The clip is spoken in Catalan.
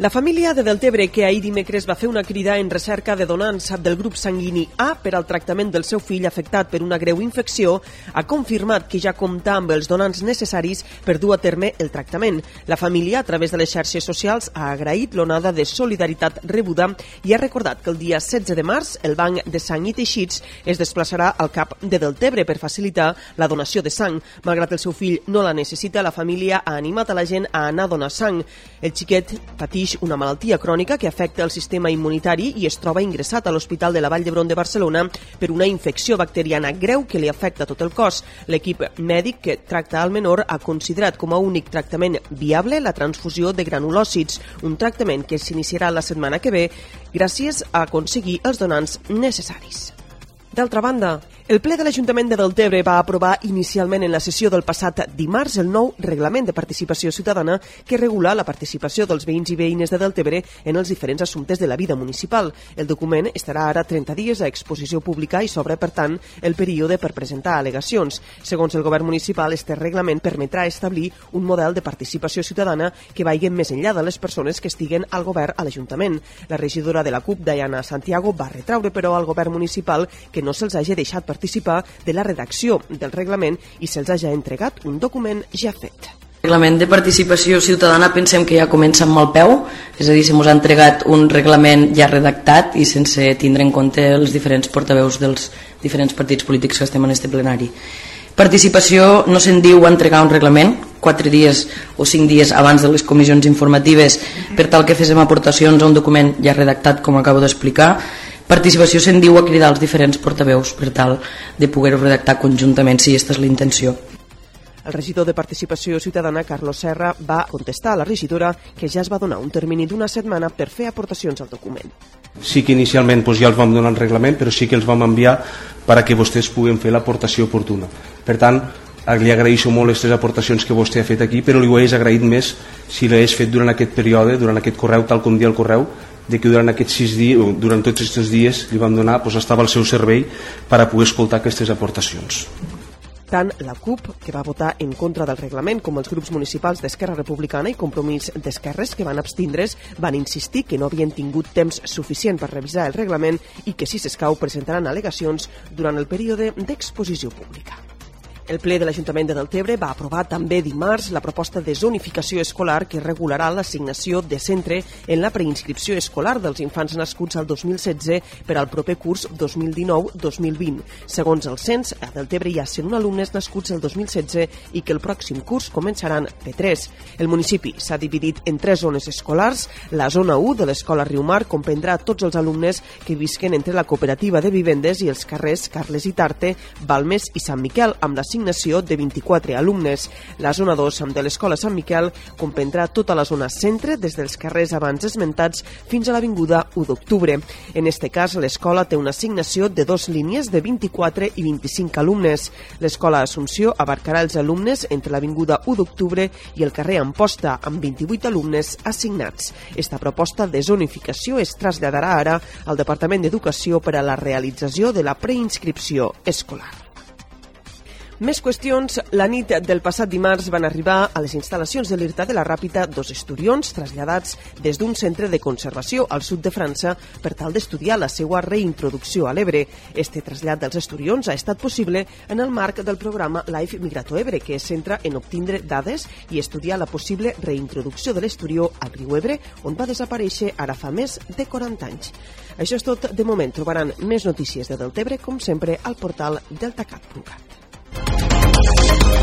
La família de Deltebre, que ahir dimecres va fer una crida en recerca de donants del grup sanguini A per al tractament del seu fill afectat per una greu infecció, ha confirmat que ja compta amb els donants necessaris per dur a terme el tractament. La família, a través de les xarxes socials, ha agraït l'onada de solidaritat rebuda i ha recordat que el dia 16 de març el Banc de Sang i Teixits es desplaçarà al cap de Deltebre per facilitar la donació de sang. Malgrat el seu fill no la necessita, la família ha animat a la gent a anar a donar sang. El xiquet patix pateix una malaltia crònica que afecta el sistema immunitari i es troba ingressat a l'Hospital de la Vall d'Hebron de Barcelona per una infecció bacteriana greu que li afecta tot el cos. L'equip mèdic que tracta al menor ha considerat com a únic tractament viable la transfusió de granulòcits, un tractament que s'iniciarà la setmana que ve gràcies a aconseguir els donants necessaris. D'altra banda, el ple de l'Ajuntament de Deltebre va aprovar inicialment en la sessió del passat dimarts el nou reglament de participació ciutadana que regula la participació dels veïns i veïnes de Deltebre en els diferents assumptes de la vida municipal. El document estarà ara 30 dies a exposició pública i s'obre, per tant, el període per presentar al·legacions. Segons el govern municipal, este reglament permetrà establir un model de participació ciutadana que vagi més enllà de les persones que estiguen al govern a l'Ajuntament. La regidora de la CUP, Diana Santiago, va retraure, però, al govern municipal que no se'ls hagi deixat participar participar de la redacció del reglament i se'ls hagi entregat un document ja fet. El reglament de participació ciutadana pensem que ja comença amb el peu, és a dir, se ens ha entregat un reglament ja redactat i sense tindre en compte els diferents portaveus dels diferents partits polítics que estem en este plenari. Participació no se'n diu entregar un reglament, quatre dies o cinc dies abans de les comissions informatives per tal que féssim aportacions a un document ja redactat, com acabo d'explicar, Participació se'n diu a cridar els diferents portaveus per tal de poder-ho redactar conjuntament si aquesta és la intenció. El regidor de Participació Ciutadana, Carlos Serra, va contestar a la regidora que ja es va donar un termini d'una setmana per fer aportacions al document. Sí que inicialment doncs, ja els vam donar el reglament, però sí que els vam enviar per a que vostès puguen fer l'aportació oportuna. Per tant, li agraeixo molt les aportacions que vostè ha fet aquí, però li ho hagués agraït més si l'hagués fet durant aquest període, durant aquest correu, tal com dia el correu, de que durant aquests sis dies, durant tots aquests dies li vam donar, doncs estava al seu servei per a poder escoltar aquestes aportacions. Tant la CUP, que va votar en contra del reglament, com els grups municipals d'Esquerra Republicana i Compromís d'Esquerres, que van abstindre's, van insistir que no havien tingut temps suficient per revisar el reglament i que, si s'escau, presentaran al·legacions durant el període d'exposició pública. El ple de l'Ajuntament de Deltebre va aprovar també dimarts la proposta de zonificació escolar que regularà l'assignació de centre en la preinscripció escolar dels infants nascuts al 2016 per al proper curs 2019-2020. Segons el cens, a Deltebre hi ha 101 alumnes nascuts el 2016 i que el pròxim curs començaran P3. El municipi s'ha dividit en tres zones escolars. La zona 1 de l'escola Riumar comprendrà tots els alumnes que visquen entre la cooperativa de vivendes i els carrers Carles i Tarte, Balmes i Sant Miquel, amb la assignació de 24 alumnes. La zona 2 de l'Escola Sant Miquel comprendrà tota la zona centre des dels carrers abans esmentats fins a l'Avinguda 1 d'octubre. En este cas, l'escola té una assignació de dos línies de 24 i 25 alumnes. L'escola Assumpció abarcarà els alumnes entre l'Avinguda 1 d'octubre i el carrer Amposta, amb 28 alumnes assignats. Esta proposta de zonificació es traslladarà ara al Departament d'Educació per a la realització de la preinscripció escolar. Més qüestions. La nit del passat dimarts van arribar a les instal·lacions de l'IRTA de la Ràpita dos esturions traslladats des d'un centre de conservació al sud de França per tal d'estudiar la seva reintroducció a l'Ebre. Este trasllat dels esturions ha estat possible en el marc del programa Life Migrato Ebre, que es centra en obtindre dades i estudiar la possible reintroducció de l'esturió al riu Ebre, on va desaparèixer ara fa més de 40 anys. Això és tot de moment. Trobaran més notícies de Deltebre, com sempre, al portal deltacat.cat. Thank you.